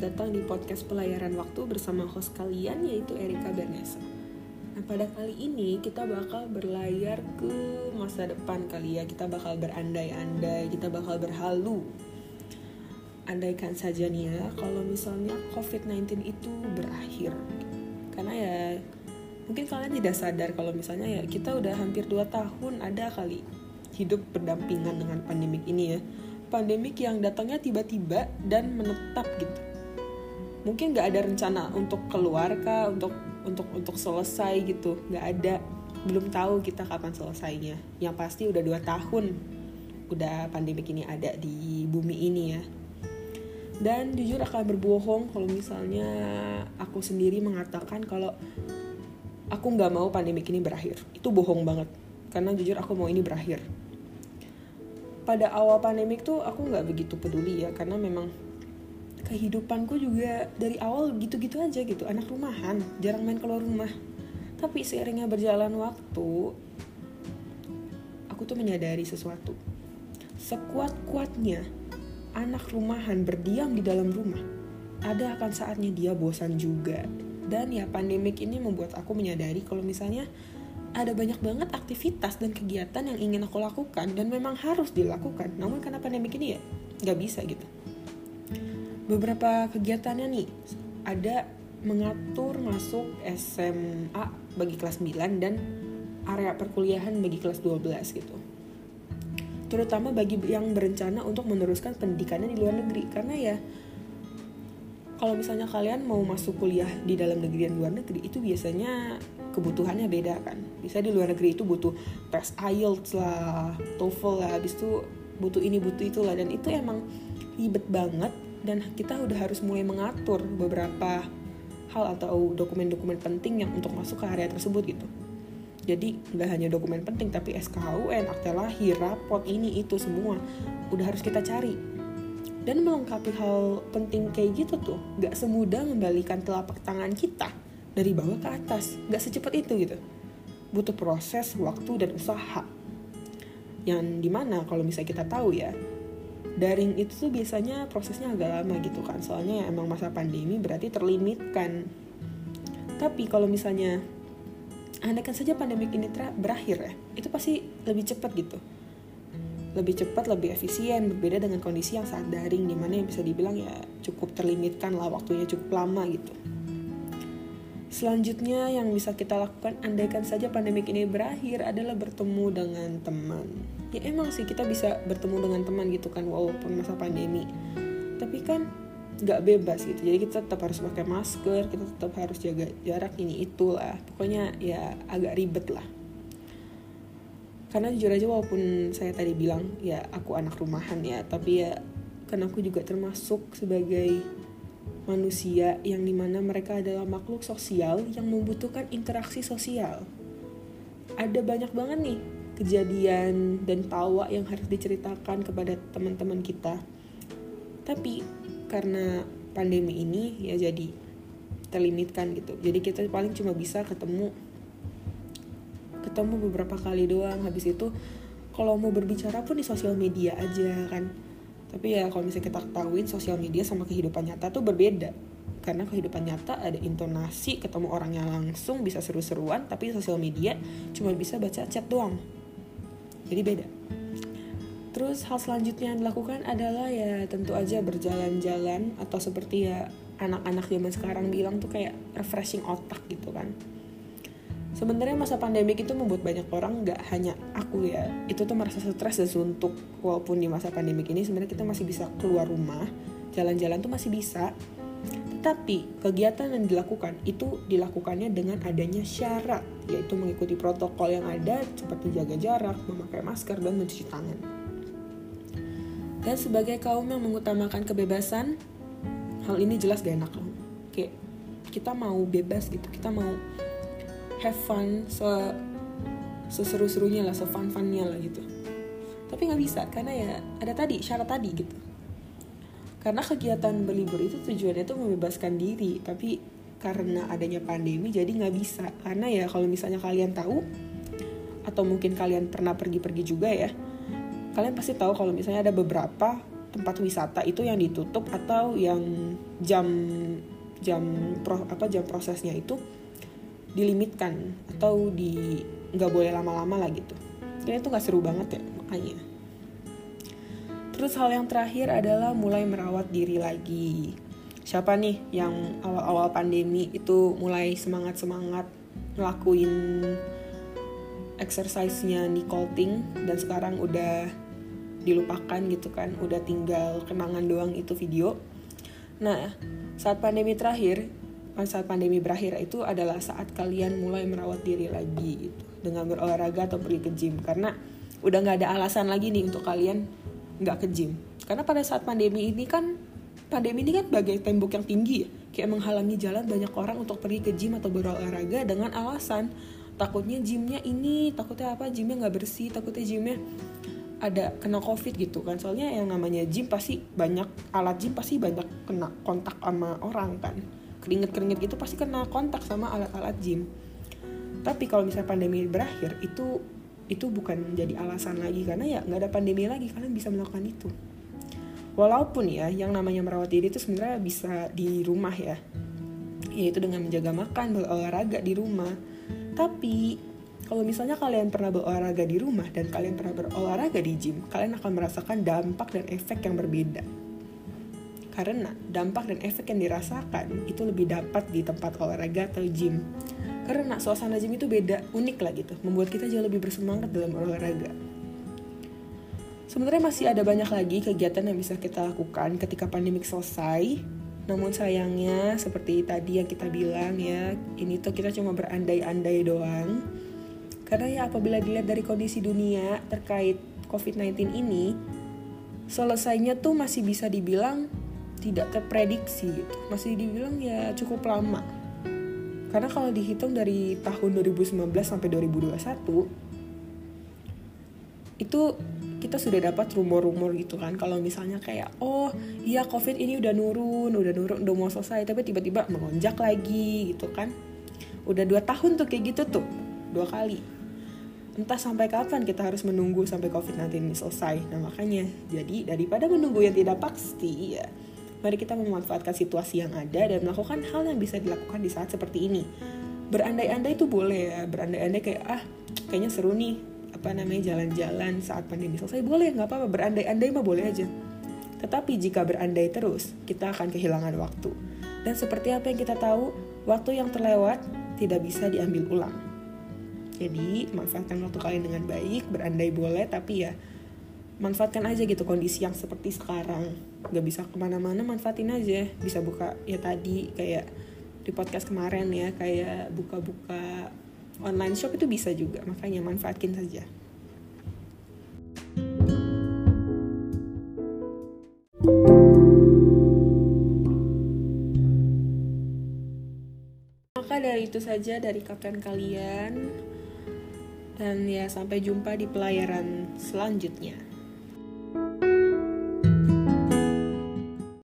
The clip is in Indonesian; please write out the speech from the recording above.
datang di podcast pelayaran waktu bersama host kalian yaitu Erika Bernesa. Nah pada kali ini kita bakal berlayar ke masa depan kali ya, kita bakal berandai-andai, kita bakal berhalu. Andaikan saja nih ya, kalau misalnya COVID-19 itu berakhir. Karena ya mungkin kalian tidak sadar kalau misalnya ya kita udah hampir 2 tahun ada kali hidup berdampingan dengan pandemik ini ya pandemik yang datangnya tiba-tiba dan menetap gitu mungkin nggak ada rencana untuk keluar kah untuk untuk untuk selesai gitu. Nggak ada. Belum tahu kita kapan selesainya. Yang pasti udah dua tahun udah pandemik ini ada di bumi ini ya. Dan jujur akan berbohong kalau misalnya aku sendiri mengatakan kalau aku nggak mau pandemik ini berakhir. Itu bohong banget. Karena jujur aku mau ini berakhir. Pada awal pandemik tuh aku nggak begitu peduli ya karena memang kehidupanku juga dari awal gitu-gitu aja gitu. Anak rumahan jarang main keluar rumah. Tapi seiringnya berjalan waktu aku tuh menyadari sesuatu. Sekuat-kuatnya anak rumahan berdiam di dalam rumah. Ada akan saatnya dia bosan juga. Dan ya pandemik ini membuat aku menyadari kalau misalnya ada banyak banget aktivitas dan kegiatan yang ingin aku lakukan dan memang harus dilakukan. Namun karena pandemi ini ya nggak bisa gitu beberapa kegiatannya nih. Ada mengatur masuk SMA bagi kelas 9 dan area perkuliahan bagi kelas 12 gitu. Terutama bagi yang berencana untuk meneruskan pendidikannya di luar negeri. Karena ya kalau misalnya kalian mau masuk kuliah di dalam negeri dan luar negeri itu biasanya kebutuhannya beda kan. Bisa di luar negeri itu butuh tes IELTS lah TOEFL lah habis itu butuh ini butuh itulah. Dan itu emang ribet banget dan kita udah harus mulai mengatur beberapa hal atau dokumen-dokumen penting yang untuk masuk ke area tersebut gitu. Jadi nggak hanya dokumen penting tapi SKHUN, akte lahir, rapot ini itu semua udah harus kita cari. Dan melengkapi hal penting kayak gitu tuh gak semudah membalikan telapak tangan kita dari bawah ke atas. Gak secepat itu gitu. Butuh proses waktu dan usaha. Yang di mana kalau misalnya kita tahu ya daring itu tuh biasanya prosesnya agak lama gitu kan. Soalnya emang masa pandemi berarti terlimitkan. Tapi kalau misalnya andaikan saja pandemi ini berakhir ya itu pasti lebih cepat gitu. Lebih cepat, lebih efisien, berbeda dengan kondisi yang saat daring, di mana yang bisa dibilang ya cukup terlimitkan lah waktunya cukup lama gitu. Selanjutnya yang bisa kita lakukan andaikan saja pandemik ini berakhir adalah bertemu dengan teman. Ya emang sih kita bisa bertemu dengan teman gitu kan walaupun masa pandemi. Tapi kan nggak bebas gitu. Jadi kita tetap harus pakai masker, kita tetap harus jaga jarak ini itulah. Pokoknya ya agak ribet lah karena jujur aja walaupun saya tadi bilang ya aku anak rumahan ya tapi ya kan aku juga termasuk sebagai manusia yang di mana mereka adalah makhluk sosial yang membutuhkan interaksi sosial. Ada banyak banget nih kejadian dan tawa yang harus diceritakan kepada teman-teman kita. Tapi karena pandemi ini ya jadi terlimitkan gitu. Jadi kita paling cuma bisa ketemu ketemu beberapa kali doang. Habis itu kalau mau berbicara pun di sosial media aja kan tapi ya kalau misalnya kita ketahuin sosial media sama kehidupan nyata tuh berbeda. Karena kehidupan nyata ada intonasi ketemu orangnya langsung bisa seru-seruan tapi sosial media cuma bisa baca chat doang. Jadi beda. Terus hal selanjutnya yang dilakukan adalah ya tentu aja berjalan-jalan atau seperti ya anak-anak zaman sekarang bilang tuh kayak refreshing otak gitu kan sebenarnya masa pandemik itu membuat banyak orang nggak hanya aku ya itu tuh merasa stres dan suntuk walaupun di masa pandemik ini sebenarnya kita masih bisa keluar rumah jalan-jalan tuh masih bisa tetapi kegiatan yang dilakukan itu dilakukannya dengan adanya syarat yaitu mengikuti protokol yang ada seperti jaga jarak, memakai masker dan mencuci tangan. Dan sebagai kaum yang mengutamakan kebebasan, hal ini jelas gak enak loh. Kayak kita mau bebas gitu, kita mau have fun se seseru-serunya lah, sefun-funnya lah gitu. Tapi nggak bisa karena ya ada tadi syarat tadi gitu. Karena kegiatan berlibur itu tujuannya tuh membebaskan diri, tapi karena adanya pandemi jadi nggak bisa. Karena ya kalau misalnya kalian tahu atau mungkin kalian pernah pergi-pergi juga ya, kalian pasti tahu kalau misalnya ada beberapa tempat wisata itu yang ditutup atau yang jam jam pro, apa jam prosesnya itu dilimitkan atau di nggak boleh lama-lama lah gitu. Kayaknya itu nggak seru banget ya makanya. Terus hal yang terakhir adalah mulai merawat diri lagi. Siapa nih yang awal-awal pandemi itu mulai semangat-semangat ngelakuin exercise-nya Nicole Ting dan sekarang udah dilupakan gitu kan, udah tinggal kenangan doang itu video. Nah, saat pandemi terakhir, saat pandemi berakhir itu adalah saat kalian mulai merawat diri lagi gitu. Dengan berolahraga atau pergi ke gym. Karena udah nggak ada alasan lagi nih untuk kalian nggak ke gym. Karena pada saat pandemi ini kan pandemi ini kan bagai tembok yang tinggi ya. Kayak menghalangi jalan banyak orang untuk pergi ke gym atau berolahraga dengan alasan takutnya gymnya ini takutnya apa gymnya nggak bersih takutnya gymnya ada kena covid gitu kan. Soalnya yang namanya gym pasti banyak alat gym pasti banyak kena kontak sama orang kan keringet keringet gitu pasti kena kontak sama alat-alat gym. Tapi kalau misalnya pandemi berakhir itu itu bukan jadi alasan lagi. Karena ya nggak ada pandemi lagi kalian bisa melakukan itu. Walaupun ya yang namanya merawat diri itu sebenarnya bisa di rumah ya. Yaitu dengan menjaga makan berolahraga di rumah. Tapi kalau misalnya kalian pernah berolahraga di rumah dan kalian pernah berolahraga di gym kalian akan merasakan dampak dan efek yang berbeda karena dampak dan efek yang dirasakan itu lebih dapat di tempat olahraga atau gym. Karena suasana gym itu beda unik lah gitu. Membuat kita jauh lebih bersemangat dalam olahraga. Sebenarnya masih ada banyak lagi kegiatan yang bisa kita lakukan ketika pandemik selesai. Namun sayangnya seperti tadi yang kita bilang ya ini tuh kita cuma berandai-andai doang. Karena ya apabila dilihat dari kondisi dunia terkait COVID-19 ini selesainya tuh masih bisa dibilang tidak terprediksi gitu. Masih dibilang ya cukup lama. Karena kalau dihitung dari tahun 2019 sampai 2021 itu kita sudah dapat rumor-rumor gitu kan. Kalau misalnya kayak oh iya covid ini udah nurun udah nurun udah mau selesai tapi tiba-tiba melonjak lagi gitu kan. Udah dua tahun tuh kayak gitu tuh dua kali. Entah sampai kapan kita harus menunggu sampai covid-19 ini selesai. Nah makanya jadi daripada menunggu yang tidak pasti ya Mari kita memanfaatkan situasi yang ada dan melakukan hal yang bisa dilakukan di saat seperti ini. Berandai-andai itu boleh ya, berandai-andai kayak ah kayaknya seru nih apa namanya jalan-jalan saat pandemi selesai boleh nggak apa-apa berandai-andai mah boleh aja. Tetapi jika berandai terus, kita akan kehilangan waktu. Dan seperti apa yang kita tahu, waktu yang terlewat tidak bisa diambil ulang. Jadi, manfaatkan waktu kalian dengan baik, berandai boleh, tapi ya manfaatkan aja gitu kondisi yang seperti sekarang. Nggak bisa ke mana-mana manfaatin aja. Bisa buka ya tadi kayak di podcast kemarin ya kayak buka-buka online shop itu bisa juga. Makanya manfaatkan saja. Maka dari itu saja dari kapten kalian. Dan ya sampai jumpa di pelayaran selanjutnya